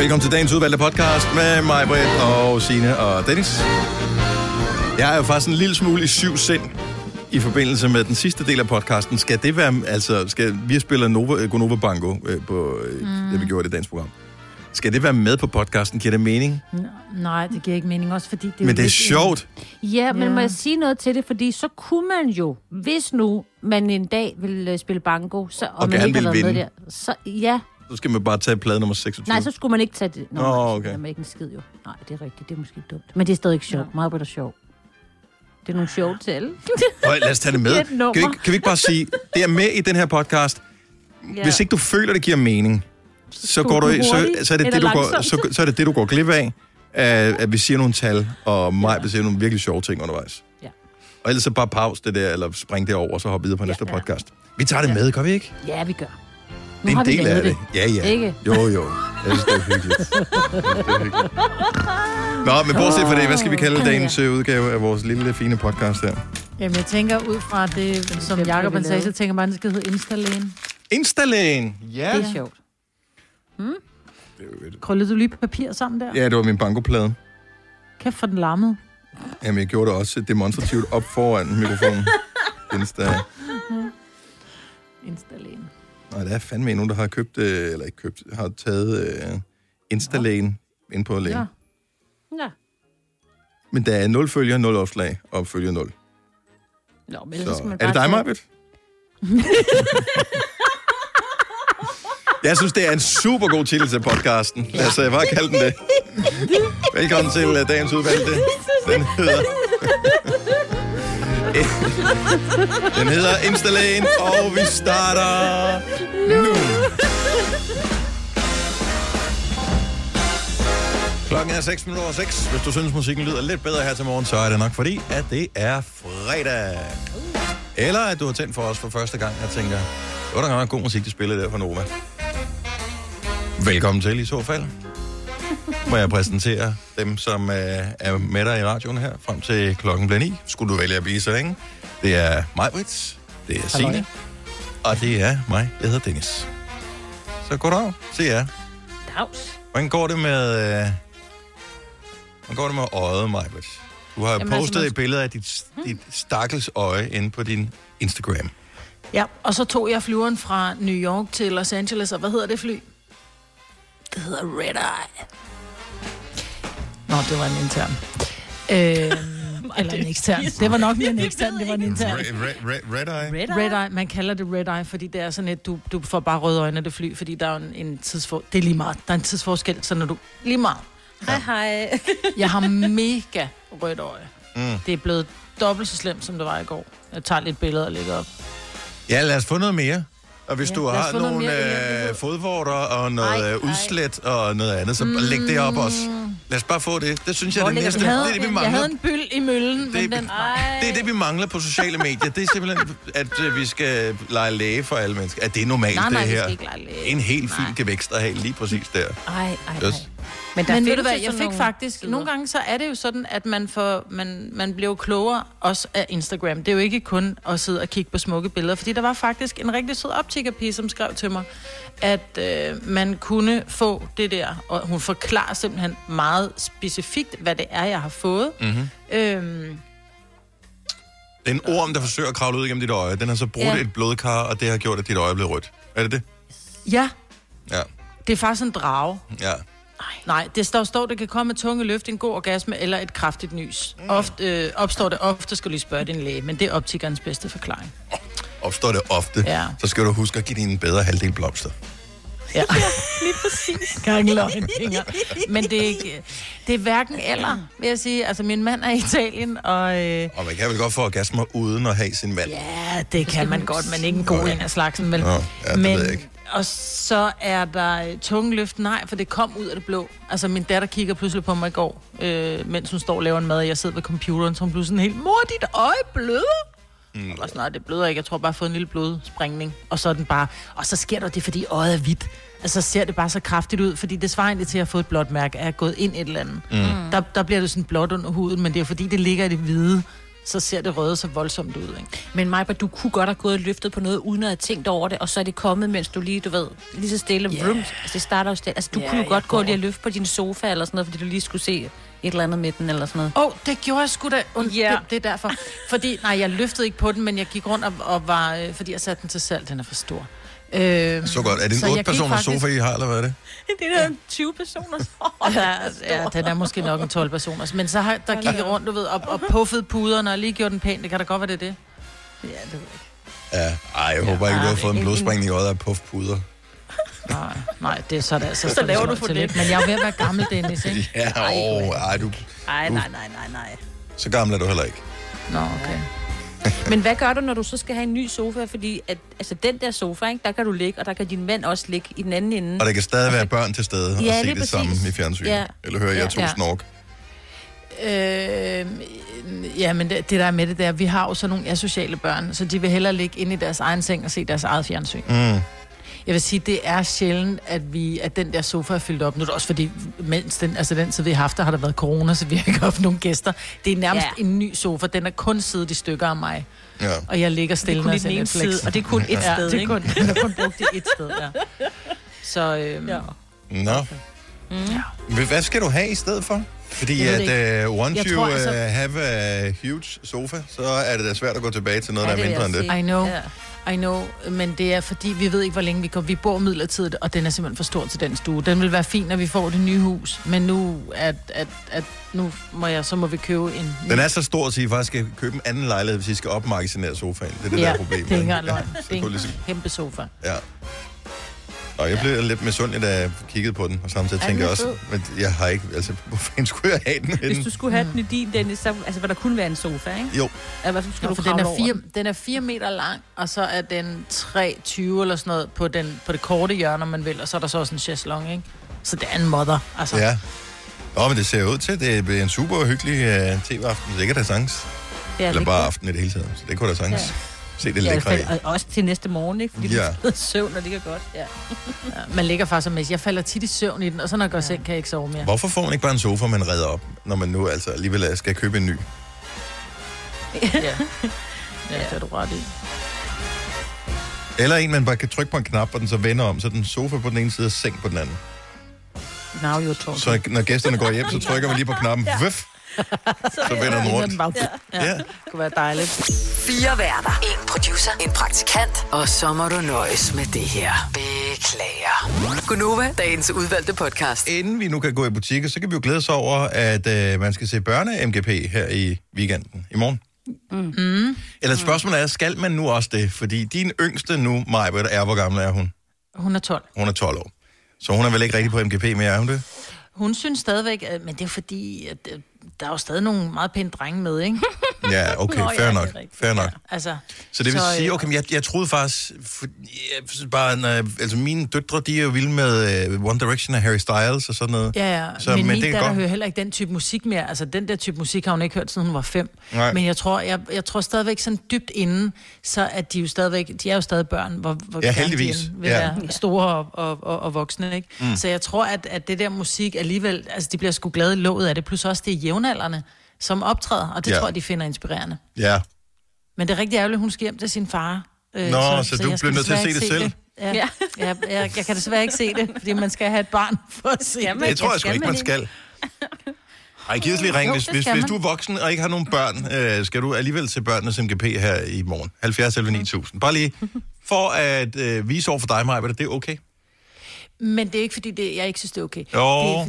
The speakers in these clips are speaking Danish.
Velkommen til dagens udvalgte podcast med mig, Britt og Signe og Dennis. Jeg er jo faktisk en lille smule i syv sind i forbindelse med den sidste del af podcasten. Skal det være, altså, skal, vi spiller Nova, Gonova Bango øh, på øh, mm. det, vi gjorde i dagens program. Skal det være med på podcasten? Giver det mening? Nej, det giver ikke mening også, fordi det Men det er sjovt. En... Ja, men Ja. må jeg sige noget til det? Fordi så kunne man jo, hvis nu man en dag vil øh, spille banko, så, og, Og man gerne ikke har vil været vinde. med der, så ja, Så skal man bare tage plade nummer 26. nej, så skulle man ikke tage det. Nå, nej, okay. det er man ikke en skid jo. Nej, det er rigtigt, det er måske dumt. Men det er stadig ikke sjovt. Ja. Meget bedre sjovt. Det er nogle sjove til. Høj, lad os tage det med. Det er et Kan vi, ikke, kan vi ikke bare sige, det er med i den her podcast. ja. Hvis ikke du føler, det giver mening, så, går du, så, så, er det det, du går, så, så er det det, du går glip af, at, at vi siger nogle tal, og mig ja. siger nogle virkelig sjove ting undervejs. Ja. Og ellers så bare pause det der, eller spring det over, og så hoppe videre på næste ja. podcast. Vi tager det med, gør vi ikke? Ja, vi gør. Nu Det er en del af det. Ja, ja. Ikke? Jo, jo. Jeg synes, det er hyggeligt. Det er hyggeligt. Nå, men bortset fra det, hvad skal vi kalde dagens øh, udgave af vores lille, fine podcast her? Jamen, jeg tænker ud fra det, som det Jacob har han sagde, så tænker man, at det skal hedde Instalægen. Instalægen! Ja. Det er sjovt. Krøllede du lige papir sammen der? Ja, det var min bankoplade. Kæft for den lammede. Jamen, jeg gjorde det også demonstrativt op foran mikrofonen. Insta. Instalægen. Nej, der er fandme nogen, der har købt, øh, eller ikke købt, har taget øh, Instalægen ind på lægen. Ja. Ja. Ja. Men der er 0 følger, 0 opslag og følger 0. Nå, men Så, skal man er det bare dig, Marbet? Jeg synes, det er en super god titel til podcasten. Lad os øh, bare kalde den det. Velkommen til uh, dagens udvalgte. Den hedder... den hedder Instalægen, og vi starter nu. Klokken er 6 minutter over 6. Hvis du synes, musikken lyder lidt bedre her til morgen, så er det nok fordi, at det er fredag. Eller at du har tændt for os for første gang og tænker, det var da godt nok god musik, de spillede der fra Nova. Velkommen til i så fald. Må jeg præsentere dem, som øh, er med dig i radioen her, frem til klokken bliver 9. Skulle du vælge at blive så længe. Det er mig, Brits. Det er Signe. Og det er mig, jeg hedder Dennis. Så goddag til jer. Dags. Hvordan går det med... Øh... Hvordan går det med øjet, Majbert? Du har Jamen, postet altså, man- et billede af dit, dit stakkels øje inde på din Instagram. Ja, og så tog jeg flyveren fra New York til Los Angeles, og hvad hedder det fly? Det hedder Red Eye. Nå, det var en intern. Øhm, eller en ekstern. Det var nok mere en ekstern, det var en intern. Red, red, red, red eye? Red Red eye, man kalder det red eye, fordi det er sådan et, du, du får bare røde øjne af det fly, fordi der er en, en tidsfor... Det er lige meget. Der er en tidsforskel, så når du... Lige meget. Hej, hej. Jeg har mega rødt øje. Mm. Det er blevet dobbelt så slemt, som det var i går. Jeg tager lidt billeder og lægger op. Ja, lad os få noget mere. Og hvis Ja, du har nogle øh, fodvorter og noget Ej, øh, ej. udslæt og noget andet, så mm. læg det op også. Lad os bare få det. Det synes jeg, Hvor det, næste, du? det Jeg er havde, det, vi jeg mangler. havde en byld i møllen, men Det- den... Det er det, vi mangler på sociale medier. Det er simpelthen, at øh, vi skal lege læge for alle mennesker. At det er normalt, Nej, nej, det her. skal ikke lege læge. En helt fin Nej. gevækst at have lige præcis der. Ej, ej, ej. Men, der Men ved du hvad, jeg fik nogle faktisk... sider. Nogle gange så er det jo sådan, at man, får, man, man bliver jo klogere også af Instagram. Det er jo ikke kun at sidde og kigge på smukke billeder, fordi der var faktisk en rigtig sød optikerpige, som skrev til mig, at øh, man kunne få det der, og hun forklarer simpelthen meget specifikt, hvad det er, jeg har fået. Mm-hmm. Øhm, Det er en orm, der forsøger at kravle ud igennem dit øje. Den har så brudt Ja. et blodkar, og det har gjort, at dit øje er blevet rødt. Er det det? ja, Ja. det er faktisk en drage. ja. Nej, det står, står, det kan komme med tunge løft, en god orgasme eller et kraftigt nys. Ofte, øh, opstår det ofte, skal du lige spørge din læge, men det er optikernes bedste forklaring. Opstår det ofte, Ja. så skal du huske at give din bedre halvdel blomster. Ja, lige præcis. Gang løgnfinger. Men det er, ikke, det er hverken eller, vil jeg sige. Altså, min mand er i Italien, og øh, Og man kan vel godt få orgasmer uden at have sin mand. ja, det kan man godt, men ikke en god Nå, ja. en af slagsen, vel? Nå, ja, det men, ved jeg ikke. Og så er der øh, tunge løft, nej, for det kom ud af det blå. Altså, min datter kigger pludselig på mig i går, øh, mens hun står og laver en mad, og jeg sidder ved computeren, så hun blev sådan helt, mor, dit øje bløder. Mm. Var sådan, "Nej, det bløder ikke. Jeg tror bare, jeg har fået en lille blodsprængning. Og så er den bare... Og så sker der det, fordi øjet er hvidt. Altså, så ser det bare så kraftigt ud, fordi det svarer egentlig til at få et blåt mærke, at jeg er gået ind et eller andet. Mm. Der, der bliver det sådan blåt under huden, men det er fordi, det ligger i det hvide. Så ser det røde så voldsomt ud, ikke? Men Majba, du kunne godt have gået og løftet på noget, uden at have tænkt over det, og så er det kommet, mens du lige, du ved, lige så stille, yeah. vroom, altså det starter jo stille. Altså, du yeah, kunne jo godt gå går. lige og løfte på din sofa eller sådan noget, fordi du lige skulle se et eller andet med den eller sådan noget. Åh, oh, det gjorde jeg sgu da. Und, Ja. det, det, er derfor. Fordi, nej, jeg løftede ikke på den, men jeg gik rundt og, og var, øh, fordi jeg satte den til salg. Den er for stor. Øh, Så godt. Er det en jeg 8 gik personers faktisk- sofa, I har, eller hvad er det? Det er der 20 personer. Ja, ja, den er måske nok en 12 personers. Men så har, der gik jeg rundt, du ved, og, og puffede puderne og lige gjorde den pæn. Det kan da godt være, det er det. Ja, det ved jeg ikke. Ja. Ej, jeg håber ikke, du har fået en en- blodspring i øjet af puffpuder. Nej, nej, det er så, der, så, Så laver du for det. ikke? Men jeg er ved at være gammel, Dennis, ikke? Ja, åh, ej, du, Nej, nej, nej, nej, nej. så gammel er du heller ikke. Nå, okay. Men hvad gør du, når du så skal have en ny sofa? Fordi at, altså, den der sofa, ikke, der kan du ligge, og der kan din mand også ligge i den anden ende. Og der kan stadig være børn til stede og Ja, se lige det sammen præcis. i fjernsynet. Ja. Eller høre jer Ja. to Ja. snork. Øh, ja, men det, det der er med det der, vi har jo sådan nogle asociale børn, så de vil hellere ligge inde i deres egen seng og se deres eget fjernsyn. Mm. Jeg vil sige, det er sjældent, at, vi, at den der sofa er fyldt op. Nu er det også fordi, mens den, altså den tid vi har haft, der har der været corona, så vi har ikke haft nogen gæster. Det er nærmest Ja. ja. en ny sofa. Den er kun siddet i stykker af mig, Ja. og jeg ligger det stille, ene Netflix. side, og det er kun et ja, sted, det er ikke? kun, den er kun brugt i et sted, ja. Så øhm, ja. Nå. Mm. Hvad skal du have i stedet for? Fordi at uh, once Jeg you tror, uh, altså- have a huge sofa, så er det da svært at gå tilbage til noget, Ja, der er det mindre end det. I know. Ja. I know, men det er fordi, vi ved ikke, hvor længe vi går. Vi bor midlertidigt, og den er simpelthen for stor til den stue. Den vil være fin, når vi får det nye hus, men nu, at, at, at nu må jeg, så må vi købe en ny. Den er så stor, at I faktisk skal købe en anden lejlighed, hvis I skal opmagasinere sofaen. Det er det, der ja, er problemet. det er ikke engang. Ja, Det er en kæmpe sofa. ja. Og jeg blev lidt misundelig, da jeg kiggede på den, og samtidig tænkte jeg også, men jeg har ikke, altså, hvor fanden skulle jeg have den Hvis henne? du skulle have den i din, Dennis, så altså, vil der kun være en sofa, ikke? Jo, Ja, hvorfor skal Nå, du for den er, fire, den? den er 4 meter lang, og så er den 3,20 eller sådan noget på, den, på det korte hjørne, om man vil, og så er der så også en chaiselong, ikke? Så det er en mother, altså. ja. Nå, men det ser ud til, det bliver en super hyggelig uh, tv-aften. Det kan da sagtens. Ja, Eller bare aften i det hele taget. Så det kunne da sagtens. Ja. Se det Ja, i lækre fald, og også til næste morgen, ikke? Fordi Ja. ja. er søvn, og det kan godt. Ja. Ja, man ligger faktisk med. Jeg falder tit i søvn i den, og så når jeg går i seng, kan jeg ikke sove mere. Hvorfor får man ikke bare en sofa, man redder op, når man nu altså alligevel skal købe en ny? Ja, ja det er du ret i. Eller en, man bare kan trykke på en knap, og den så vender om, så den sofa på den ene side og seng på den anden. Now you're talking. Så når gæsterne går hjem, så trykker man lige på knappen. Vøf! Så vender den rundt. Bare, ja. Ja. Det kunne være dejligt. Fire værter. En producer. En praktikant. Og så må du nøjes med det her. Beklager. Gunova, dagens udvalgte podcast. Inden vi nu kan gå i butikker, så kan vi jo glæde os over, at øh, man skal se børne-MGP her i weekenden, i morgen. Mm. Eller spørgsmålet er, skal man nu også det? Fordi din yngste nu, Majbert, er, hvor gammel er hun? Hun er 12. Hun er 12 år. Så hun er vel ikke rigtig på MGP mere, er hun det? Hun synes stadigvæk, at, men det er fordi, at øh, der er jo stadig nogle meget pæne drenge med, ikke? Ja, okay, Nå, fair ja, nok. Fair nok. Altså, Så det vil Så, sige, øh, okay, men jeg, jeg troede faktisk, for, jeg, synes bare, når, altså mine døtre, de er jo vilde med uh, One Direction og Harry Styles og sådan noget. Ja, ja. Så, men, men min det kan datter godt- hører heller ikke den type musik mere. Altså, den der type musik har hun ikke hørt, siden hun var fem. Nej. Men jeg tror, jeg, jeg tror stadigvæk sådan dybt inden, så at de jo stadigvæk, de er jo stadig børn, hvor, hvor Ja, heldigvis. De vil Ja. ja. være store og, og, og, og voksne, ikke? Mm. Så jeg tror, at, at det der musik alligevel, altså de bliver sgu glade i låget af det, plus også det er jævnaldrende, som optræder, og det Ja. tror jeg, de finder inspirerende. Ja, Men det er rigtig ærgerligt, at hun skal hjem til sin far. Øh, Nå, så du jeg skal bliver nødt til at se det selv? Ja, ja. Jeg, jeg, jeg kan desværre ikke se det, fordi man skal have et barn for at se det. det tror jeg sgu ikke, man skal. Ej, giv os lige ring. Hvis, det hvis, hvis du er voksen og ikke har nogen børn, øh, skal du alligevel se børnenes MGP her i morgen. 70 eller 9000. Bare lige for at øh, vise over for dig, Maja, at det er okay. Men det er ikke, fordi det, jeg ikke synes, det er okay. Jo. Det er,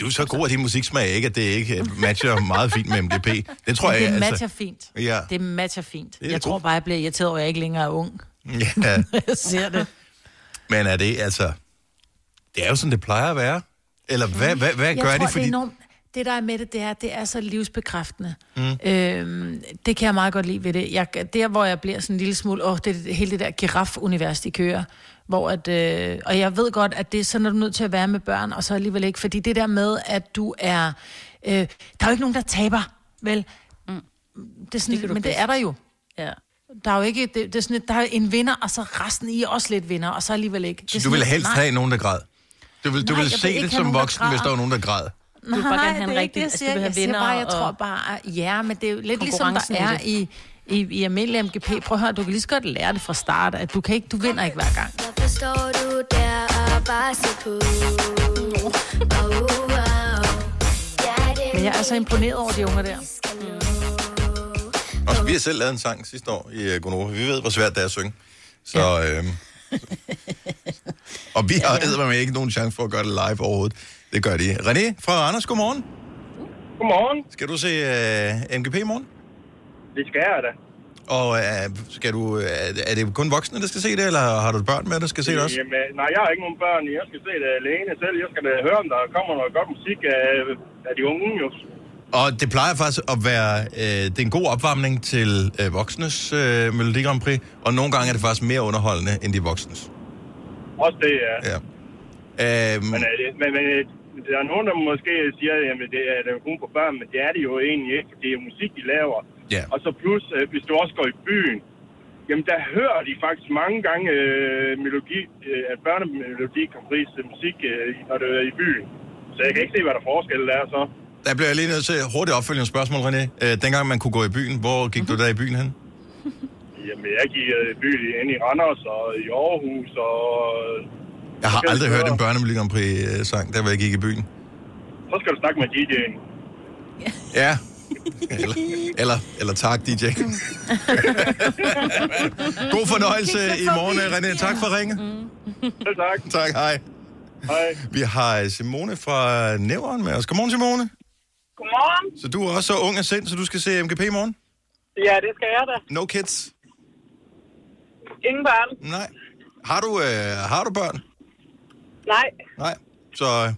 Du er så god af din musiksmag, ikke? At det ikke øh, matcher meget fint med MGP. Det tror men jeg, det matcher altså... fint. Ja. Det matcher fint. er Jeg tror bare, jeg bliver irriteret over, at jeg ikke længere er ung. Ja, Jeg ser det. men er det altså... Det er jo sådan, det plejer at være. Eller hvad, hvad, hvad Jeg gør tror, de? det Fordi... er enormt... Det, der er med det, det er, det er så livsbekræftende. Mm. Øhm, det kan jeg meget godt lide ved det. Jeg, der, hvor jeg bliver sådan en lille smule... Åh, det er hele det der giraffe-univers, de kører. Hvor at, øh, og jeg ved godt, at det er sådan, at du er nødt til at være med børn, og så alligevel ikke. Fordi det der med, at du er... Øh, der er jo ikke nogen, der taber, vel? Mm. Det er sådan, Det du men det er der jo. Ja. Der er jo ikke... Det, det er sådan, der er en vinder, og så resten i er også lidt vinder, og så alligevel ikke. Det Så du ville lidt, helst nej. have nogen, der græd? Du vil, du Nej, vil jeg se vil det som nogen, voksen, hvis der var nogen, der græd? Du vil bare gerne have en det er rigtig... det, jeg Altså, siger. du vil have jeg siger venner bare, jeg tror bare, ja, men det er jo lidt ligesom der er i, i, i almindelig MGP. Prøv at høre, du kan lige så godt lære det fra start, at du, kan ikke, du vinder ikke hver gang. Hvorfor står du der og bare ser på? Oh, oh, oh. Ja, Men jeg er så imponeret over de unger der. Og vi har selv lavet en sang sidste år i uh, Gonova. Vi ved, hvor svært det er at synge. Så, ja. øhm, og vi har ja. med ikke nogen chance for at gøre det live overhovedet. Det gør de. René fra Anders, godmorgen. Godmorgen. Skal du se uh, MGP i morgen? Det skal jeg da. Og uh, skal du, uh, er det kun voksne, der skal se det, eller har du børn med, der skal se det også? Jamen, nej, jeg har ikke nogen børn. Jeg skal se det alene selv. Jeg skal da høre, om der kommer noget godt musik af, af de unge, jo. Og det plejer faktisk at være, øh, det er en god opvarmning til øh, voksnes øh, Melodi Grand Prix, og nogle gange er det faktisk mere underholdende end de voksnes. Også det, ja. Ja. Øhm, Men, øh, men, men øh, der er nogen, der måske siger, at det er det er kun for børn, men det er det jo egentlig ikke, for det er musik, de laver. Ja. Og så plus, øh, hvis du også går i byen, jamen der hører de faktisk mange gange øh, melodi, øh, at børnemelodi Grand Prix øh, musik, øh, når du er i byen. Så jeg kan ikke se, hvad der forskel er så. der bliver jeg lige nødt til hurtigt opfølgende spørgsmål, René. Øh, dengang man kunne gå i byen, hvor gik du der i byen hen? Jamen, jeg gik øh, i byen ind i Randers og i Aarhus og... Jeg har aldrig hørt en børnemelodi Grand Prix-sang, der hvor jeg gik i byen. Så skal du snakke med DJ'en. Ja. Eller, eller, eller tak, DJ. God fornøjelse i morgen, René. Tak for ringet. Selv tak. Tak, hej. Hej. Vi har Simone fra Nævren med os. Godmorgen, Simone. Godmorgen. Så du er også så ung af sind, så du skal se MGP i morgen? Ja, det skal jeg da. No kids? Ingen børn. Nej. Har du, øh, har du børn? Nej. Nej. Så øh,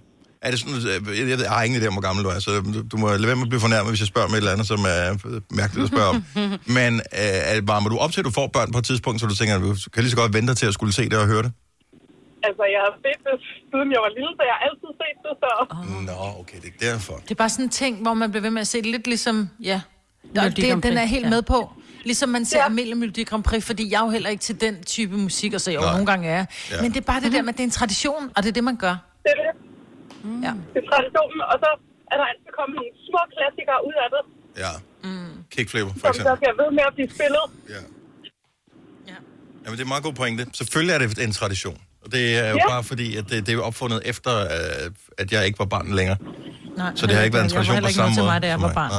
er det sådan, jeg, ved, jeg har ingen idé om, hvor gammel du er, så du, du må lade være med at blive fornærmet, hvis jeg spørger om et eller andet, som er øh, mærkeligt at spørge om. Men øh, er- varmer du op til, at du får børn på et tidspunkt, så du tænker, at du kan lige så godt vente til at skulle se det og høre det? Altså, jeg har set det, siden jeg var lille, så jeg har altid set det, så... Nå, okay, det er derfor. Det er bare sådan en ting, hvor man bliver ved med at se det lidt ligesom, ja, det, den er helt ja. med på. Ligesom man ser ja. Amelie Melodi Grand Prix, fordi jeg er jo heller ikke til den type musik, og så jo Nej. nogle gange er. Ja. Men det er bare det der med, at det er en tradition, og det er det, man gør. Det er det. Ja. Det er traditionen, og så er der altid kommet nogle små klassikere ud af det, Ja. Mm. Kickflipper, for som eksempel. der bliver ved med at blive spillet. Ja. Ja. Jamen, det er en meget god pointe. Selvfølgelig er det en tradition. Og det er jo Ja. bare fordi, at det, det er opfundet efter, øh, at jeg ikke var barn længere. Nej, Så det har ikke været en jeg var tradition heller på ikke samme noget til måde mig, da jeg var barn.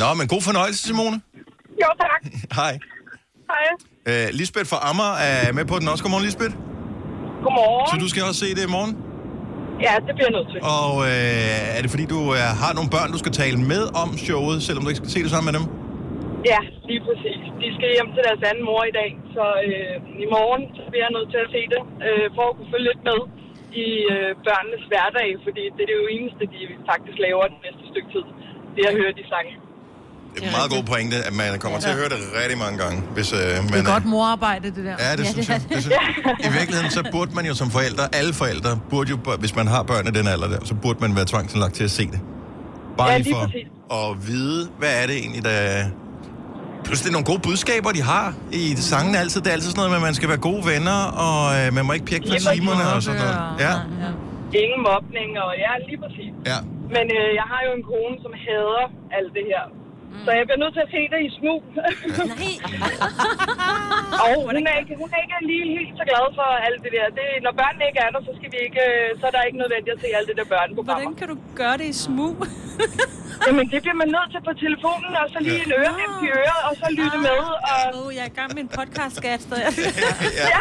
Nej. Nå, men god fornøjelse, Simone. Jo, tak. Hej. Hej. Uh, Lisbeth fra Amager er med på den også. Godmorgen, Lisbeth. Godmorgen. Så du skal også se det i morgen? Ja, det bliver jeg nødt til. Og uh, er det fordi, du uh, har nogle børn, du skal tale med om showet, selvom du ikke skal se det sammen med dem? Ja, lige præcis. De skal hjem til deres anden mor i dag, så øh, i morgen så bliver jeg nødt til at se det, øh, for at kunne følge lidt med i øh, børnenes hverdag, fordi det er det jo eneste, de faktisk laver det næste stykke tid. Det er at høre de sange. Det er en meget god pointe, at man kommer til at høre det rigtig mange gange. Hvis, uh, man, Det er godt morarbejde, det der. Ja, det synes jeg. Det synes, I virkeligheden, så burde man jo som forældre, alle forældre, burde jo, hvis man har børn i den alder der, så burde man være tvangsindlagt til at se det. Bare Ja, lige for at vide, hvad er det egentlig, der... Plus det er nogle gode budskaber, de har i sangene altid. Det er altid sådan noget med, at man skal være gode venner, og øh, man må ikke pjekke for timerne og sådan noget. Ja, Ingen mobning, og ja, lige præcis. ja. Men øh, jeg har jo en kone, som hader alt det her. Så jeg bliver nødt til at se det i smug. og hun er, ikke, hun er ikke lige helt så glad for alt det der. Det, når børnene ikke er der, så, skal vi ikke, øh, så er der ikke nødvendigt at se alt det der børneprogrammer. Hvordan kan du gøre det i smug? Jamen, det bliver man nødt til på telefonen, og så lige en ørehæft i øret, og så lytte med. Og... Åh, oh, jeg er i gang med en podcast, skat. Jeg... ja.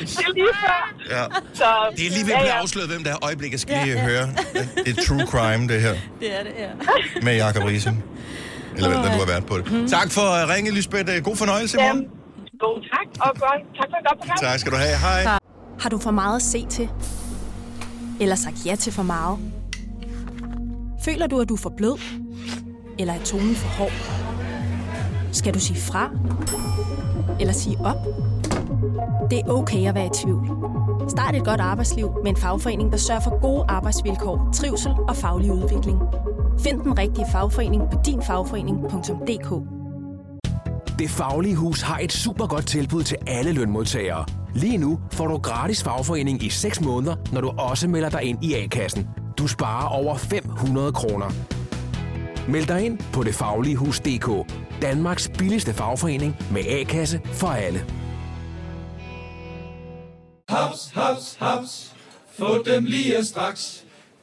Det er lige før. ja. Så, Det er lige ved at blive afsløret, hvem der er. Øjeblik, jeg skal lige høre. Det er true crime, det her. det er det, ja. Med Jacob Rising. Eller hvem der nu har været på det. Tak for at ringe, Lisbeth. God fornøjelse i morgen. Jamen, god tak, og godt. Tak for et godt program. Tak skal du have. Hej. Har du for meget at se til? Eller sagt ja til for meget? Føler du, at du er for blød? Eller er tonen for hård? Skal du sige fra? Eller sige op? Det er okay at være i tvivl. Start et godt arbejdsliv med en fagforening, der sørger for gode arbejdsvilkår, trivsel og faglig udvikling. Find den rigtige fagforening på dinfagforening.dk Det Faglige Hus har et super godt tilbud til alle lønmodtagere. Lige nu får du gratis fagforening i 6 måneder, når du også melder dig ind i A-kassen. Du sparer over 500 kroner. Meld dig ind på detfagligehus.dk. Danmarks billigste fagforening med A-kasse for alle. Haps, haps, haps. Få dem lige straks.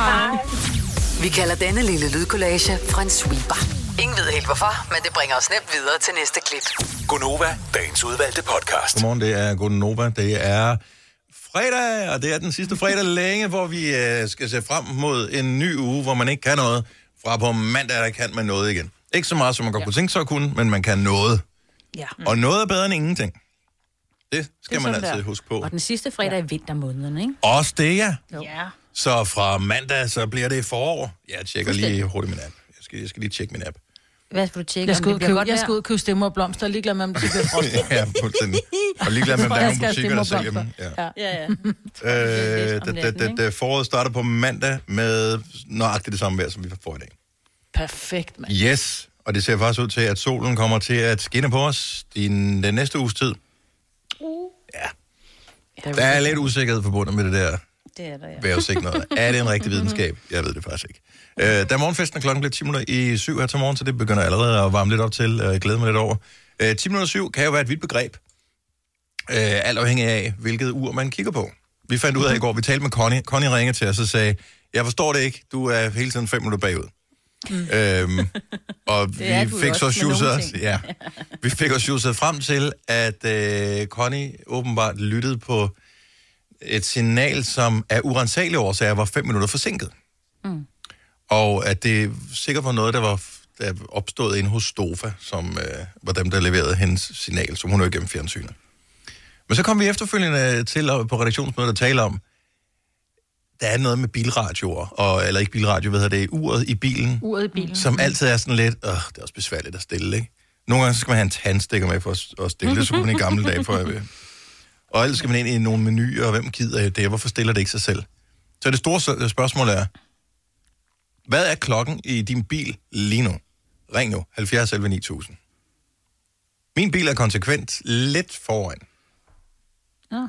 Hej. Vi kalder denne lille lydkollage en sweeper. Ingen ved helt hvorfor, men det bringer os nemt videre til næste klip. Gonova, dagens udvalgte podcast. Godmorgen, det er Gonova. Det er fredag, og det er den sidste fredag længe, hvor vi øh, skal se frem mod en ny uge, hvor man ikke kan noget. Fra på mandag, der kan man noget igen. Ikke så meget, som man godt ja. kunne tænke sig at kunne, men man kan noget. Ja. Og noget er bedre end ingenting. Det skal Det man altid der. huske på. Og den sidste fredag ja. i vintermåneden, ikke? Også det, ja. Ja. Så fra mandag, så bliver det forår. Jeg tjekker lige hurtigt min app. Jeg skal, jeg skal lige tjekke min app. Hvad skal du tjekke, Jeg om skal, ud, købe, godt jeg skal ud og købe stemmer og blomster, og ligeglad med, om det bliver frost. ja, fuldstændig. Og ligeglad med, hvad Jeg nogle skal have butikker, der sælger dem. Ja. Ja, ja. Øh, det, det, foråret starter på mandag med nøjagtigt det samme vejr, som vi får i dag. Perfekt, mand. Yes, og det ser faktisk ud til, at solen kommer til at skinne på os den, den næste uges tid. Ja. Der er lidt usikkerhed forbundet med det der Det er der, ja. vejrudsigter. Er det en rigtig videnskab? Jeg ved det faktisk ikke. Øh, da morgenfesten er klokken bliver 10 minutter i syv her til morgen, så det begynder allerede at varme lidt op til. Øh, Jeg glæder mig lidt over. Øh, 10 minutter i syv kan jo være et vidt begreb. Øh, alt afhængig af, hvilket ur man kigger på. Vi fandt ud af i går, vi talte med Connie. Connie ringede til os og sagde, jeg forstår det ikke, du er hele tiden fem minutter bagud. Mm. Øhm, og Det vi fik så sjusset ja, vi fik os sjusset frem til, at øh, Connie åbenbart lyttede på et signal, som af urensagelige årsager var fem minutter forsinket. Mm. Og at det sikkert var noget, der var der opstået inde hos Stofa, som øh, var dem, der leverede hendes signal, som hun hørte gennem fjernsynet. Men så kom vi efterfølgende til at- på redaktionsmødet at tale om, der er noget med bilradioer, og, eller ikke bilradio, hvad hedder det, uret i bilen, Uret i bilen. som altid er sådan lidt, øh, det er også besværligt at stille, ikke? Nogle gange så skal man have en tandstikker med for at- at stille det, så kunne man i gamle dage for at Og ellers skal man ind i nogle menuer, og hvem gider det? Hvorfor stiller det ikke sig selv? Så det store spørgsmål er, hvad er klokken i din bil lige nu? Ring nu, 70 11 9000. Min bil er konsekvent lidt foran. Nå.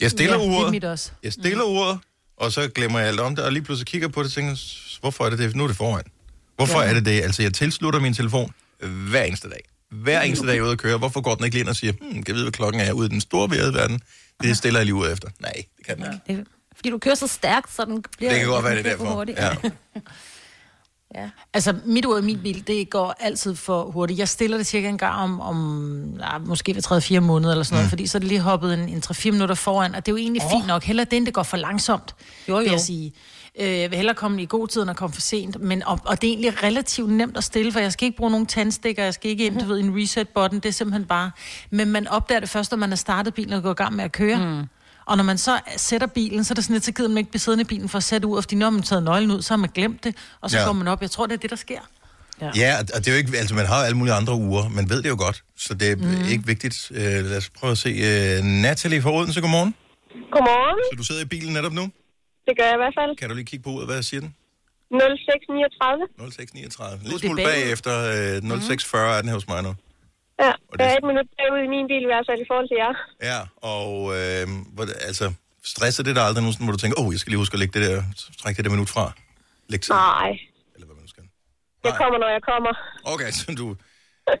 Jeg stiller ja, det er uret, mit også. jeg stiller uret, og så glemmer jeg alt om det, og lige pludselig kigger på det og tænker, "S- hvorfor er det det? Nu er det foran. Hvorfor Ja. er det det? Altså, jeg tilslutter min telefon hver eneste dag. Hver eneste dag ude at køre. Hvorfor går den ikke lige ind og siger, hmm, kan jeg vide, hvad klokken er ude i den store verden? Det stiller jeg lige ud efter. Nej, det kan den ikke. Det fordi du kører så stærkt, så den bliver... Det kan godt være, det er derfor. hurtigt. Ja. ja. Altså, mit ur i min bil, det går altid for hurtigt. Jeg stiller det cirka en gang om, om ja, måske ved 3-4 måneder eller sådan noget, mm. fordi så er det lige hoppet en, en 3-4 minutter foran, og det er jo egentlig oh. fint nok. Heller det, end det går for langsomt, Jo, vil jo. jeg sige. Øh, jeg vil hellere komme i god tid, end at komme for sent. Men, og, og det er egentlig relativt nemt at stille, for jeg skal ikke bruge nogen tandstikker, jeg skal ikke ind, du ved, en reset-button, det er simpelthen bare... Men man opdager det først, når man har startet bilen og går i gang med at køre. Mm. Og når man så sætter bilen, så er det sådan lidt, så gider man ikke blive siddende i bilen for at sætte ud, fordi når man taget nøglen ud, så har man glemt det, og så Ja. ja. går man op. Jeg tror, det er det, der sker. Ja, og det er jo ikke, altså man har alle mulige andre uger, man ved det jo godt, så det er mm. ikke vigtigt. Uh, lad os prøve at se. Uh, Natalie fra Odense, godmorgen. Godmorgen. Så du sidder i bilen netop nu? Det gør jeg i hvert fald. Kan du lige kigge på uret, hvad siger den? 0639. 0639. Lidt smule bagefter. Uh, 0640 er den her hos mig nu. Ja, Og det- er et minut bagud i min bil i hvert fald i forhold til jer. Ja, og øh, hvor, altså, stresser det der aldrig nogen, hvor du tænker, åh, oh, jeg skal lige huske at lægge det der, trække det der minut fra. Læg til. Nej. Jeg kommer, når jeg kommer. Okay, så du,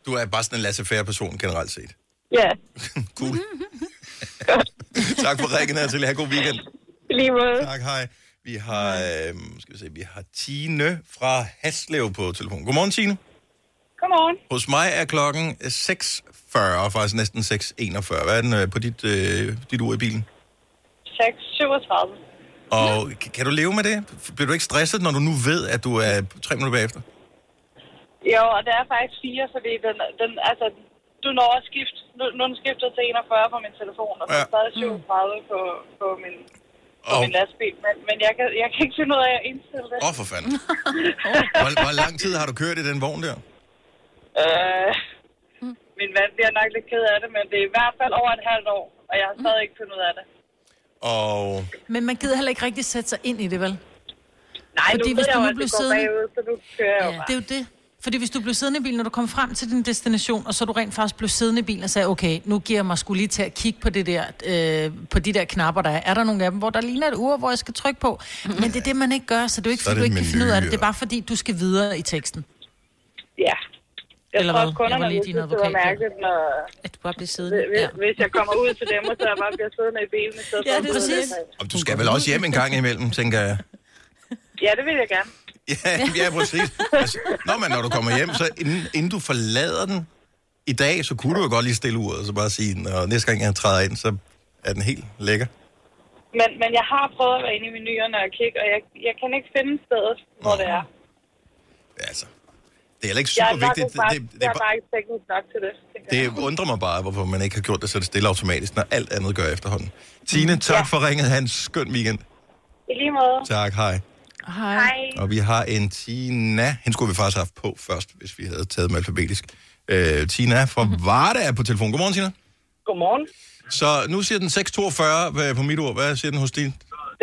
du er bare sådan en laissez-faire person generelt set. Ja, Cool. tak for rækken her til. Ha' god weekend. Lige måde. Tak, hej. Vi har, øh, skal vi se, vi har Tine fra Haslev på telefon. Godmorgen, Tine. Godmorgen. Hos mig er klokken 6.40, faktisk næsten 6.41. Hvad er den øh, på dit, øh, dit ur i bilen? 637. Og kan- kan du leve med det? Bliver du ikke stresset, når du nu ved, at du er tre minutter bagefter? Jo, og det er faktisk fire, fordi den, den, altså, du når at skifte, nu, nu er den skiftet til 41 på min telefon, og så er Ja. stadig 37 på, på min på Og- min lastbil, men, men jeg, kan, jeg kan ikke finde ud af at indstille det. Åh, oh, for fanden. Hvor, hvor lang tid har du kørt i den vogn der? Øh, min mand bliver nok lidt ked af det, men det er i hvert fald over et halvt år, og jeg har stadig ikke fundet ud af det. Og Men man gider heller ikke rigtig sætte sig ind i det, vel? Nej, Fordi nu hvis ved du jeg nu jo, at blev det går siddende- bagud, så nu kører jeg jo bare. Det er jo det. Fordi hvis du blev siddende i bilen, når du kom frem til din destination, og så du rent faktisk blev siddende i bilen og sagde, okay, nu giver jeg mig skulle lige til at kigge på, det der, øh, på de der knapper, der er. Er der nogle af dem, hvor der ligner et ur, hvor jeg skal trykke på? Men det er det, man ikke gør, så det er jo ikke, Så fordi du det ikke kan finde ud af det. Det er bare fordi, du skal videre i teksten. Ja. Jeg Eller tror hvad? også, kunderne lige din synes, det var advokat, mærkeligt, når, At du bare bliver siddende. hvis, Ja. hvis jeg kommer ud til dem, og så jeg bare bliver siddende i bilen. i stedet Ja, det er at præcis. og du skal vel også hjem en gang imellem, tænker jeg. Ja, det vil jeg gerne. Ja, ja præcis. Altså, når, man, når du kommer hjem, så inden, inden du forlader den i dag, så kunne du jo godt lige stille uret, og så bare sige, og næste gang jeg træder ind, så er den helt lækker. Men, men jeg har prøvet at være inde i menuerne og kigge, og jeg, jeg kan ikke finde stedet, hvor det er. Altså, det er heller ikke Jeg super er, nok vigtigt. bare, Det, det, jeg er bare, ikke teknisk nok til det. jeg. det undrer mig bare, hvorfor man ikke har gjort det, så det stille automatisk, når alt andet gør efterhånden. Tine, tak for ringet. Ha' en skøn weekend. I lige måde. Tak, hej. Hej. Hej. Og vi har en Tina. Hende skulle vi faktisk have haft på først, hvis vi havde taget dem alfabetisk. Øh, Tina fra Varde er på telefon. Godmorgen, Tina. Godmorgen. Så nu siger den 642 hvad- på mit ord. Hvad siger den hos din?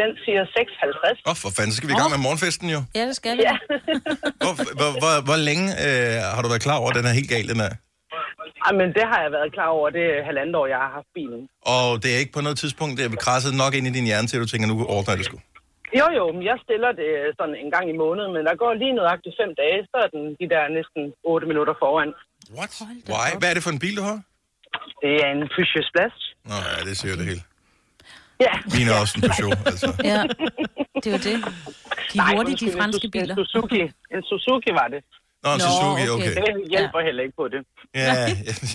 Den siger 6,50. Åh, oh, for fanden, så skal vi i gang med morgenfesten jo. Ja, det skal vi. Ja. Hvor, hvor, hvor, hvor længe øh, har du været klar over, at den er helt gal, den er? Jamen, det har jeg været klar over. Det er halvandet år, jeg har haft bilen. Og det er ikke på noget tidspunkt, det er krasset nok ind i din hjerne til, at du tænker, nu ordner jeg det sgu. Jo, jo, men jeg stiller det sådan en gang i måneden, men der går lige nøjagtigt fem dage, så er den de der næsten 8 minutter foran. What? Why? Hvad er det for en bil, du har? Det er en Peugeot Splash. Nå ja, det siger det hele. Ja. Ligner også en Peugeot, altså. Ja, det var det. De er Nej, hurtige, de franske en, biler. En Suzuki. En Suzuki var det. Nå, en Nå, Suzuki, okay. okay. Det hjælper heller ikke på det. Ja,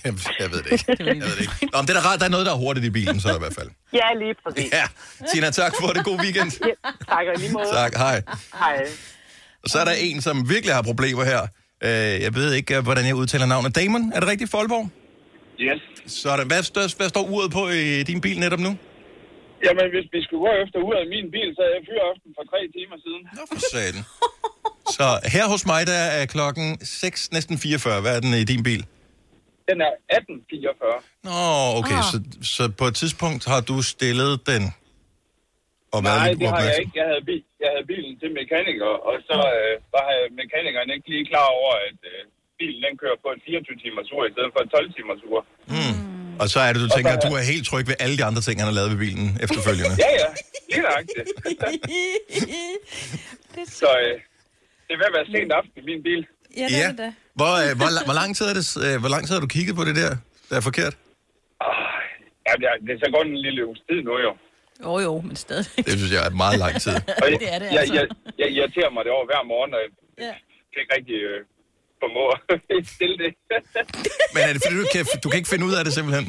jeg, jeg, ved det ikke. Jeg ved det ikke. Nå, men det er da rart, der er noget, der er hurtigt i bilen, så i hvert fald. Ja, lige præcis. Ja, Tina, tak for det. God weekend. Ja, tak, og i lige måde. Tak, hej. Hej. Og så er der en, som virkelig har problemer her. Øh, Jeg ved ikke, øh, hvordan jeg udtaler navnet. Damon, er det rigtigt, Folborg? Yes. Sådan. Hvad, står, hvad står uret på i din bil netop nu? Jamen, hvis vi skulle gå efter uret af min bil, så havde jeg fyraften for tre timer siden. Nå, for satan. Så her hos mig, der er klokken 6, næsten 44. Hvad er den i din bil? Den er 18.44. Nå, okay. Ah. Så, så på et tidspunkt har du stillet den og været Nej, det har jeg ikke. Jeg havde, bil, jeg havde bilen til mekaniker, og så øh, var mekanikeren ikke lige klar over, at øh, bilen den kører på en 24-timers ur i stedet for en 12-timers ur. Mm. Og så er det, du tænker, at du er helt tryg ved alle de andre ting, han har lavet ved bilen efterfølgende. Ja, ja. Lige nøjagtigt. så øh, det er ved at være sent aften i min bil. Ja, det er det da. Hvor, øh, hvor, hvor, lang tid er det, øh, hvor lang tid har du kigget på det der, der er forkert? Ja, det, er, det er så godt en lille uges tid nu, jo. Jo, jo, men stadig. Det synes jeg er meget lang tid. Og jeg, Det er det jeg, altså. jeg, jeg irriterer mig det over hver morgen, og jeg Ja. kan ikke rigtig øh, formå at stille det. Men er det fordi, du kan, du kan ikke finde ud af det simpelthen?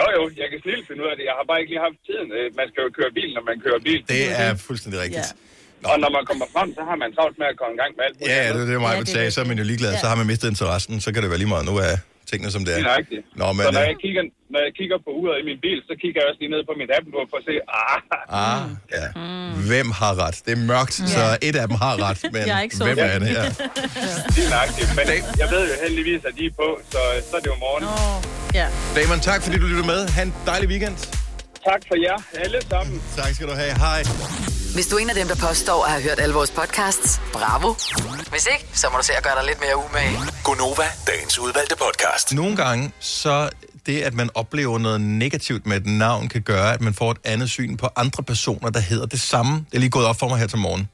jo, jo, jeg kan snilt finde ud af det. Jeg har bare ikke lige haft tiden. Øh, Man skal jo køre bil, når man kører bil. Det er fuldstændig rigtigt. Og når man kommer frem, så har man travlt med at komme i gang med alt. Ja, det er det, mig ja, sagde. Så er man jo ligeglad. Så har man mistet interessen. Så kan det være lige meget. Nu er tingene, som det Det er. er rigtigt. Nå, men... så når øh, jeg, kigger, når jeg kigger på uret i min bil, så kigger jeg også lige ned på mit app for at se, ah, Ah, ja. Hvem har ret? Det er mørkt, så et af dem har ret, men Jeg er ikke så hvem er det? Ja. det er nøjagtigt. Men jeg ved jo heldigvis, at de er på, så, så er det jo morgen. Ja. Damon, tak fordi du lyttede med. Ha' en dejlig weekend. Tak for jer, alle sammen. Tak skal du have. Hej. Hvis du er en af dem, der påstår at have hørt alle vores podcasts, bravo. Hvis ikke, så må du se at gøre dig lidt mere umage. Gonova, dagens udvalgte podcast. Nogle gange, så det, at man oplever noget negativt med et navn, kan gøre, at man får et andet syn på andre personer, der hedder det samme. Det er lige gået op for mig her til morgen.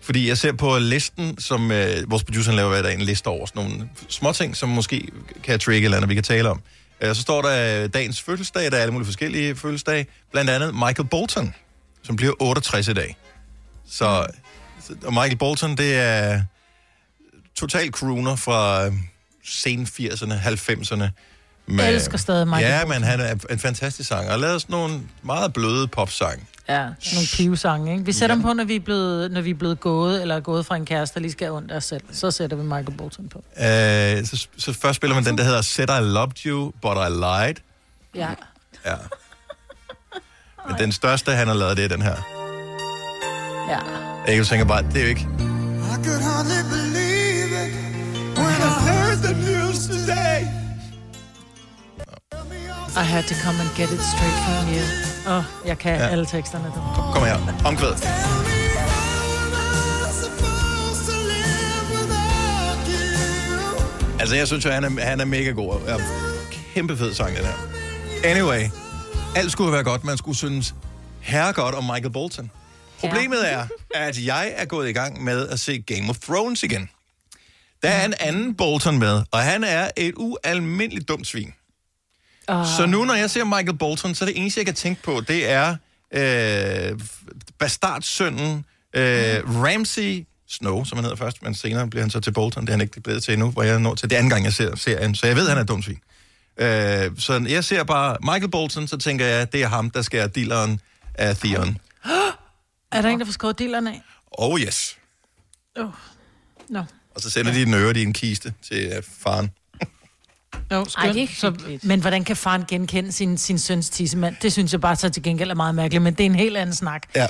Fordi jeg ser på listen, som øh, vores producer laver hver dag, en liste over sådan nogle småting, som måske kan trigge eller andet, vi kan tale om. Øh, så står der øh, dagens fødselsdag, der er alle mulige forskellige fødselsdage. Blandt andet Michael Bolton, som bliver 68 i dag. Så, og Michael Bolton, det er total crooner fra øh, sen 80'erne, 90'erne. Jeg elsker stadig Michael Ja, Bolton. men han er en fantastisk sanger. Og lavet sådan nogle meget bløde popsange. Ja, nogle pivsange, ikke? Vi sætter dem på, når vi, er blevet, når vi er blevet gået, eller er gået fra en kæreste, der lige skal ondt af os selv. Så sætter vi Michael Bolton på. Øh, så, så først spiller man den, der hedder Said I Loved You, But I Lied. Ja. Ja. Men den største, han har lavet, det er den her. Ja. Jeg tænker bare, det er jo ikke... I could hardly believe it when I heard the news today. I had to come and get it straight from you. Åh, oh, jeg kan Ja. alle teksterne. Du. Kom her, omkvæd. Altså, jeg synes jo, han er, han er mega god. Ja, kæmpe fed sang, den her. Anyway, alt skulle være godt. Man skulle synes herregodt om Michael Bolton. Problemet er, at jeg er gået i gang med at se Game of Thrones igen. Der er en anden Bolton med, og han er et ualmindeligt dumt svin. Uh, Så nu, når jeg ser Michael Bolton, så er det eneste, jeg kan tænke på, det er øh, bastardsønnen øh, Ramsey Snow, som han hedder først, men senere bliver han så til Bolton. Det er han ikke blevet til endnu, hvor jeg når til det anden gang, jeg ser serien. Så jeg ved, han er dumt svin. Øh, så jeg ser bare Michael Bolton, så tænker jeg, det er ham, der skal dealeren af Theon. er der en, der får skåret dillerne af? Oh yes. Oh. Nå. Og så sender de den øre i en kiste til øh, faren. Jo, skønt. Ej, det er så, men hvordan kan faren genkende sin, sin søns tissemand? Det synes jeg bare så til gengæld er meget mærkeligt, men det er en helt anden snak. Ja.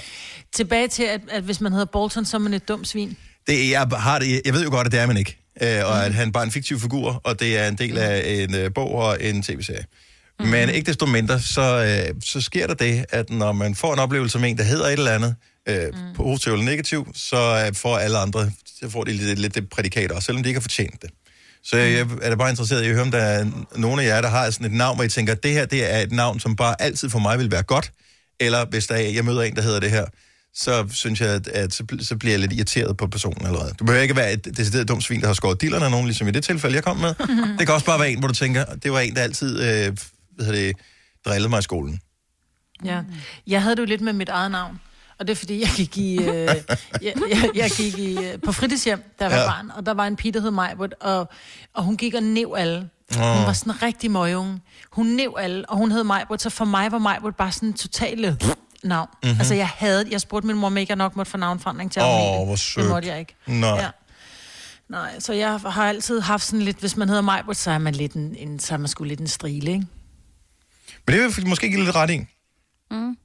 Tilbage til, at, at hvis man hedder Bolton, så er man et dumt svin. Det, jeg, har det, jeg ved jo godt, at det er man ikke. Øh, og at han bare er en fiktiv figur, og det er en del af en øh, bog og en tv-serie. Mm. Men ikke desto mindre, så, øh, så sker der det, at når man får en oplevelse med en, der hedder et eller andet, øh, mm. positiv eller negativ, så øh, får alle andre, så får de lidt, lidt det prædikat også, selvom de ikke har fortjent det. Så jeg, jeg er da bare interesseret i at høre, om der er nogle af jer, der har sådan et navn, hvor I tænker, det her det er et navn, som bare altid for mig vil være godt, eller hvis der er, jeg møder en, der hedder det her, så synes jeg, at, at så, så bliver jeg lidt irriteret på personen allerede. Du behøver ikke være et decideret dumt svin, der har skåret dillerne af nogen, ligesom i det tilfælde, jeg kom med. Det kan også bare være en, hvor du tænker, det var en, der altid øh, hvad det, drillede mig i skolen. Ja. Jeg havde det jo lidt med mit eget navn. Og det er fordi, jeg gik i, øh, jeg, jeg, jeg gik i, øh, på fritidshjem, da jeg var Ja. barn, og der var en pige, der hed Majbert, og, og hun gik og nev alle. Åh. Hun var sådan en rigtig møgeunge. Hun nev alle, og hun hed Majbert, så for mig var Majbert bare sådan en totale navn. Mhm. Mm-hmm. Altså, jeg havde, jeg spurgte min mor, om ikke jeg nok måtte få navnforandring til Åh, Amelie. hvor Det sødt. måtte jeg ikke. Nej. Ja. Nej, så jeg har altid haft sådan lidt, hvis man hedder Majbert, så er man lidt en, en så er man sgu lidt en strile, ikke? Men det vil jeg måske give lidt ret i. Mm.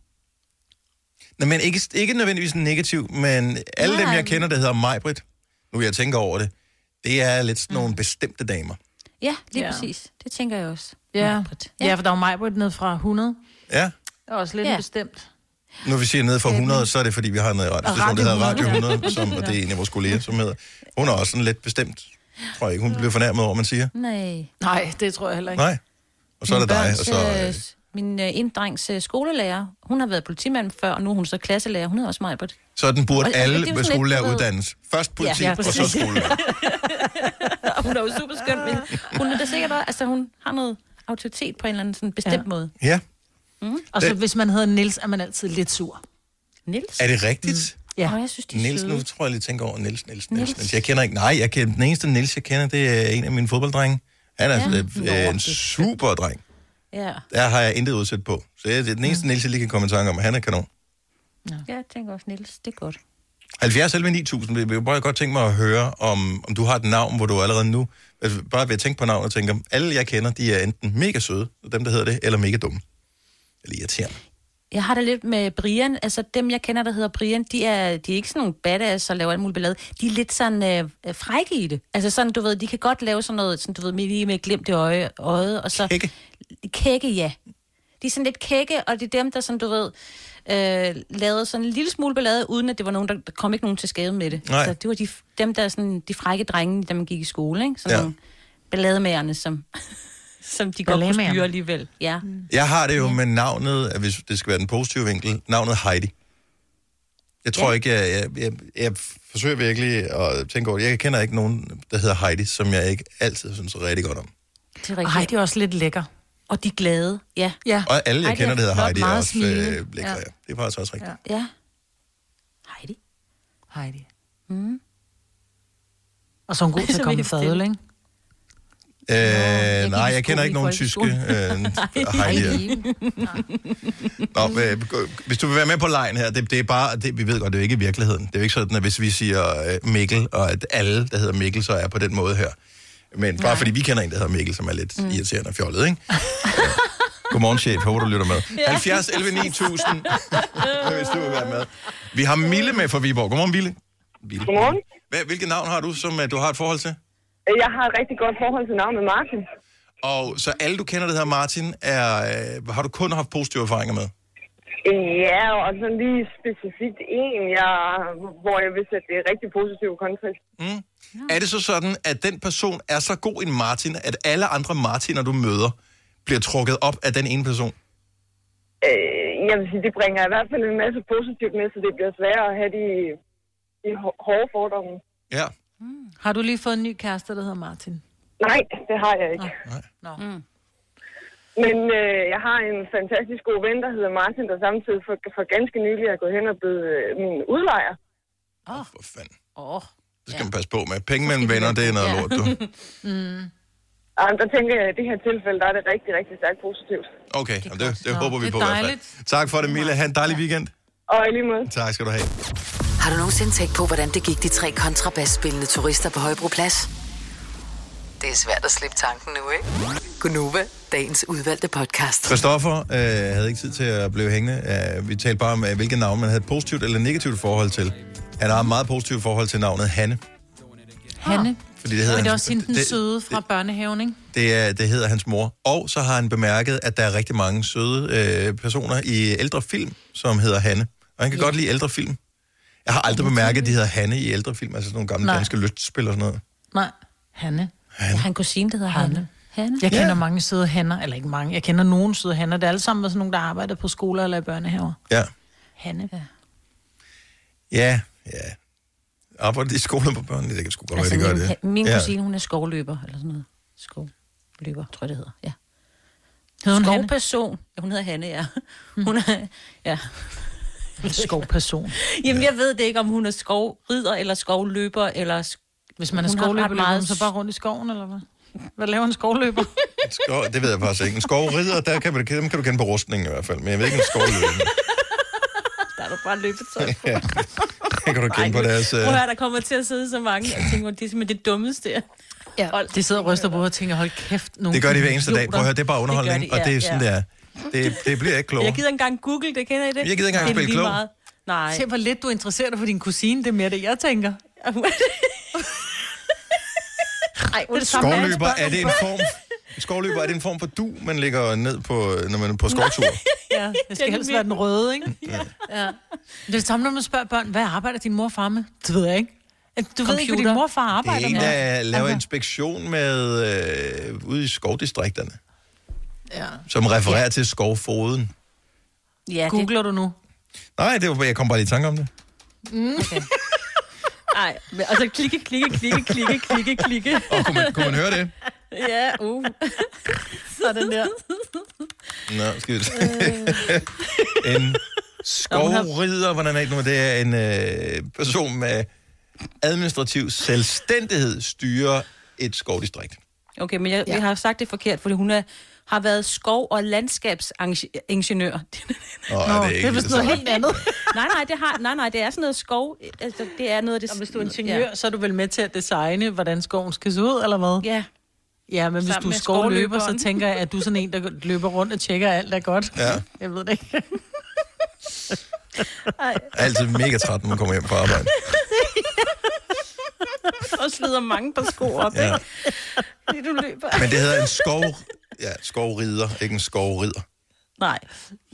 Nå, men ikke, ikke nødvendigvis negativ, men alle Nej. dem, jeg kender, der hedder Majbrit, nu jeg tænker over det, det er lidt sådan nogle bestemte damer. Ja, lige Ja. ja. præcis. Det tænker jeg også. Ja, Majbrit. ja. for der var Majbert ned fra 100. Ja. Det er også lidt Ja. ja. bestemt. Når vi siger ned fra 100, så er det, fordi vi har en radiostation, der hedder Radio 100, som, og det er en af vores kolleger, som hedder. Hun er også sådan lidt bestemt, tror jeg ikke. Hun bliver fornærmet over, man siger. Nej. Nej, det tror jeg heller ikke. Nej. Og så er Min der dig, børns, og så... øh, Min øh, inddrengs øh, skolelærer, hun har været politimand før, og nu er hun så klasselærer. Hun er også Majbert. Sådan burde Og- det alle med lidt, skolelærer uddannes. Først politi, Ja, ja, og så skolelærer. og hun er jo super skøn, men hun er da sikkert også, altså hun har noget autoritet på en eller anden sådan bestemt ja. måde. Ja. Mm. Og så Det- hvis man hedder Nils er man altid lidt sur. Nils? Er det rigtigt? Ja. Oh, jeg synes, de Niels, nu tror jeg lige tænker over Niels, Niels, Niels, Niels. Niels. Jeg kender ikke, nej, jeg kender, den eneste Niels, jeg kender, det er en af mine fodbolddrenge. Han er Ja. ja. Nå, øh, en super dreng. Ja. Der har jeg intet udsat på. Så jeg, det er den eneste Niels, jeg lige kan komme i tanke om, han er kanon. ja, jeg tænker også Nils. Det er godt. 70 11 9000, jeg vil bare godt tænke mig at høre, om, om du har et navn, hvor du allerede nu, altså bare ved at tænke på navnet, tænker, alle jeg kender, de er enten mega søde, dem der hedder det, eller mega dumme. Eller irriterende. Jeg har det lidt med Brian. Altså, dem, jeg kender, der hedder Brian, de er, de er ikke sådan nogle badass og laver alt muligt ballade. De er lidt sådan øh, øh, frække i det. Altså sådan, du ved, de kan godt lave sådan noget, sådan, du ved, med, lige med glimt i øje, øjet, og så... Kække? Kække, ja. De er sådan lidt kække, og det er dem, der sådan, du ved, øh, lavede sådan en lille smule ballade, uden at det var nogen, der, der kom ikke nogen til skade med det. Nej. Så det var de, dem, der er sådan, de frække drenge, da man gik i skole, ikke? Sådan Ja. ja. nogle ballademagerne, som, som de godt kunne styre alligevel. Ja. Jeg har det jo med navnet, at hvis det skal være den positive vinkel, navnet Heidi. Jeg tror Ja. ikke, jeg, jeg, jeg, jeg forsøger virkelig at tænke over det. Jeg kender ikke nogen, der hedder Heidi, som jeg ikke altid synes er rigtig godt om. Det er Og. Heidi er også lidt lækker. Og de glade, ja. Ja. Og alle, jeg Heidi kender, er der hedder Heidi, er også smilende. øh, lækre. Ja. Ja. Det er faktisk også rigtigt. Ja. Ja. Heidi. Heidi. Mm. Og så er hun god til at komme jeg fadøl, ikke? Øh, nej, jeg kender ikke nogen tyske øh, Heidi. Nå, øh, gå- hvis du vil være med på lejen her, det, det er bare, det, vi ved godt, det er ikke i virkeligheden. Det er jo ikke sådan, at hvis vi siger øh, Mikkel, og at alle, der hedder Mikkel, så er på den måde her. Men bare Nej. fordi vi kender en, der hedder Mikkel, som er lidt mm. irriterende og fjollet, ikke? Godmorgen, chef. Håber, du lytter med. Ja. 70 11 9000, hvis du vil være med. Vi har Mille med fra Viborg. Godmorgen, Mille. Mille. Godmorgen. Hvad, hvilket navn har du, som du har et forhold til? Jeg har et rigtig godt forhold til navnet Martin. Og så alle, du kender, der hedder Martin, er, øh, har du kun haft positive erfaringer med? Ja, og sådan lige specifikt en, jeg, hvor jeg vil sætte det rigtig positiv kontekst. Mm. Er det så sådan, at den person er så god en Martin, at alle andre Martiner, du møder, bliver trukket op af den ene person? Øh, jeg vil sige, det bringer i hvert fald en masse positivt med, så det bliver sværere at have de, de hå- hårde fordomme. Ja. Har du lige fået en ny kæreste, der hedder Martin? Nej, det har jeg ikke. Nå. Mm. Men øh, jeg har en fantastisk god ven, der hedder Martin, der samtidig for, for ganske nylig er gået hen og blevet øh, min udlejer. Åh. For fanden. Åh. Det skal man passe på med. Penge mellem venner, det er noget lort, du. mm. Og der tænker jeg, at i det her tilfælde, der er det rigtig, rigtig stærkt positivt. Okay, det, det, det håber vi det er på i hvert dejligt. fald. Tak for det, Mille. Ha' en dejlig weekend. Og i lige måde. Tak skal du have. Har du nogensinde tænkt på, hvordan det gik de tre kontrabasspillende turister på Højbroplads? Det er svært at slippe tanken nu, ikke? Gunova, dagens udvalgte podcast. Christoffer øh, havde ikke tid til at blive hængende. Øh, vi talte bare om, øh, hvilket navn man havde et positivt eller negativt forhold til. Han har et meget positivt forhold til navnet Hanne. Hanne. Fordi det hedder Men det er hans- også hende, den det- søde fra børnehaven, ikke? Det, er, det hedder hans mor. Og så har han bemærket, at der er rigtig mange søde øh, personer i ældre film, som hedder Hanne. Og han kan ja. godt lide ældre film. Jeg har aldrig bemærket, at de hedder Hanne i ældre film, altså sådan nogle gamle Nej. danske lystspil og sådan noget. Nej, Hanne. Jeg har en kusine, der hedder Hanne. Hanne. Jeg kender mange søde hanner, eller ikke mange, jeg kender nogen søde hanner. Det er alle sammen sådan nogle, der arbejder på skoler eller i børnehaver. Ja. Hanne. Ja. Ja, ja. Arbejder de i skolen på børn? Det kan sgu godt være, de gør min, det. min ja. kusine, hun er skovløber, eller sådan noget. Skovløber, tror jeg, det hedder. Ja. Hedder hun Hanne? Skovperson. Ja, hun hedder Hanne, ja. Hun er, ja. Skovperson. Jamen, jeg ved det ikke, om hun er skovrider, eller skovløber, eller... sk- Hvis man er Hun har skovløber, meget så bare rundt i skoven, eller hvad? Hvad laver en skovløber? Skov, det ved jeg faktisk ikke. En skovrider, der kan, man- dem kan du kende på rustningen i hvert fald. Men jeg ved ikke, en skovløber. Der er du bare løbetøj på. ja. Det kan du kende på deres... Prøv Uh... at høre, der kommer til at sidde så mange. Jeg tænker, det er simpelthen det dummeste. jeg- Ja, de sidder og ryster på hovedet og tænker, hold kæft, nogle Det gør de hver eneste dag. Prøv at høre, det er bare underholdning, Det de, og det er ja, sådan, ja. det er. Det, det bliver ikke klogere. Jeg gider ikke engang google det, kender I det? Jeg gider ikke engang spille lige klog. meget. Nej. Se, hvor lidt du interesserer dig for din kusine, det er mere det, jeg tænker. Ej, det er det samme, Skovløber, er det en form... Skovløber, er det en form for du, man lægger ned på, når man er på skovtur? Ja, det skal helst være den røde, ikke? Ja. ja. Det er det samme, når man spørger børn, hvad arbejder din mor og far med? Det ved jeg ikke. Du ved ikke, hvad din mor og far Det er arbejder en, med. der laver Altså, inspektion med øh, ude i skovdistrikterne, Ja. som refererer ja. til skovfoden. Ja, Googler du nu? Nej, det var, jeg kom bare lige i tanke om det. Mm. Okay. Ej, men- og så klikke, klikke, klikke, klikke, klikke, klikke. Og kunne man, kunne man høre det? Ja, uh. Sådan der. Nå, skal vi se. en skovrider, hvordan er det nu? Det er en øh, person med administrativ selvstændighed styrer et skovdistrikt. Okay, men jeg, ja. jeg har sagt det forkert, fordi hun er, har været skov- og landskabsingeniør. Nå, er det ikke det er vist noget helt andet. nej, nej, det har, nej, nej, det er sådan noget skov. Altså, det er noget af det... Og hvis du er ingeniør, ja. så er du vel med til at designe, hvordan skoven skal se ud, eller hvad? Ja. Ja, men hvis Sammen du er skovløber, så tænker jeg, at du er sådan en, der løber rundt og tjekker, at alt er godt. Ja. Jeg ved det ikke. Altid mega træt, når man kommer hjem fra arbejde. og slider mange par sko op, Ja. ikke? Fordi du løber. Men det hedder en skov... Ja, skovrider, ikke en skovrider. Nej.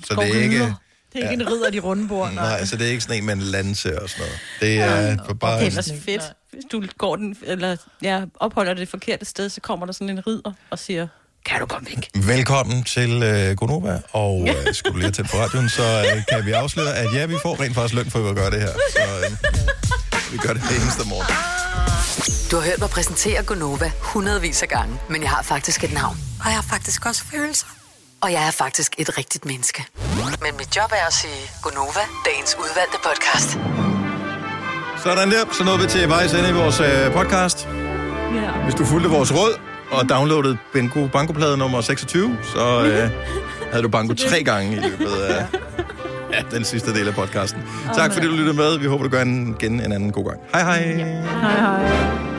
Så det er ikke... Det er ikke en ridder, de runde bord. Nej, så det er ikke sådan en med en lanse og sådan noget. Det er for bare... Det er ellers fedt. Hvis du går den, eller ja, opholder det forkerte sted, så kommer der sådan en ridder og siger, kan du komme væk? Velkommen til øh, Gonova, og øh, skulle du lige tændt på radioen, så øh, kan vi afsløre, at ja, vi får rent faktisk løn for at gøre det her. Så øh, vi gør det hver eneste morgen. Du har hørt mig præsentere Gonova hundredvis af gange, men jeg har faktisk et navn. Og jeg har faktisk også følelser. Og jeg er faktisk et rigtigt menneske. Men mit job er at sige Gonova, dagens udvalgte podcast. Sådan der, så nåede vi til vejs ende i vores øh, podcast. Ja. Hvis du fulgte vores råd og downloadede Benko Bankoplade nummer 26, så øh, havde du banko tre gange i løbet af den sidste del af podcasten. Tak fordi du lyttede med. Vi håber, du gør en, igen en anden god gang. Hej hej. Hej hej.